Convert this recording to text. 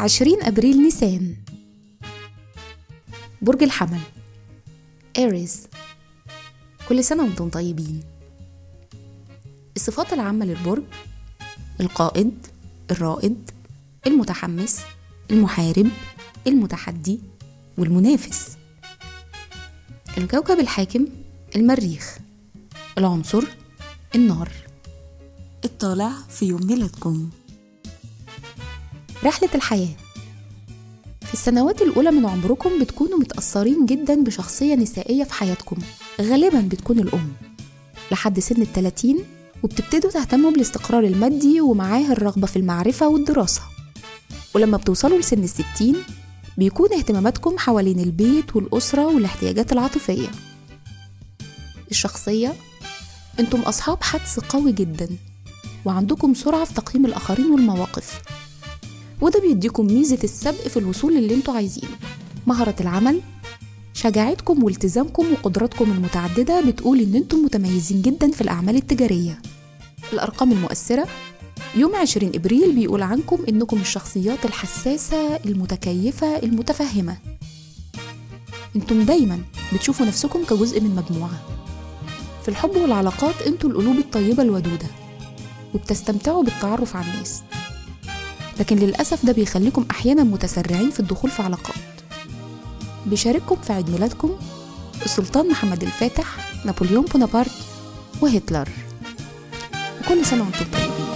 عشرين أبريل نيسان. برج الحمل. إيريز كل سنة وأنتم طيبين. الصفات العامة للبرج القائد الرائد المتحمس المحارب المتحدي والمنافس. الكوكب الحاكم المريخ. العنصر النار. الطالع في يوم ميلادكم. رحلة الحياة. في السنوات الأولى من عمركم بتكونوا متأثرين جدا بشخصية نسائية في حياتكم. غالبا بتكون الأم. لحد سن التلاتين وبتبتدوا تهتموا بالاستقرار المادي ومعاه الرغبة في المعرفة والدراسة. ولما بتوصلوا لسن الستين بيكون اهتماماتكم حوالين البيت والأسرة والاحتياجات العاطفية. الشخصية أنتم أصحاب حدس قوي جدا وعندكم سرعة في تقييم الآخرين والمواقف. وده بيديكم ميزة السبق في الوصول اللي أنتوا عايزينه. مهارة العمل شجاعتكم والتزامكم وقدراتكم المتعددة بتقول إن أنتم متميزين جدا في الأعمال التجارية. الأرقام المؤثرة يوم 20 إبريل بيقول عنكم إنكم الشخصيات الحساسة المتكيفة المتفهمة. أنتم دايما بتشوفوا نفسكم كجزء من مجموعة. في الحب والعلاقات أنتوا القلوب الطيبة الودودة وبتستمتعوا بالتعرف على الناس. لكن للأسف ده بيخليكم أحيانا متسرعين في الدخول في علاقات. بيشارككم في عيد ميلادكم السلطان محمد الفاتح نابليون بونابرت وهتلر. وكل سنة وأنتم طيبين.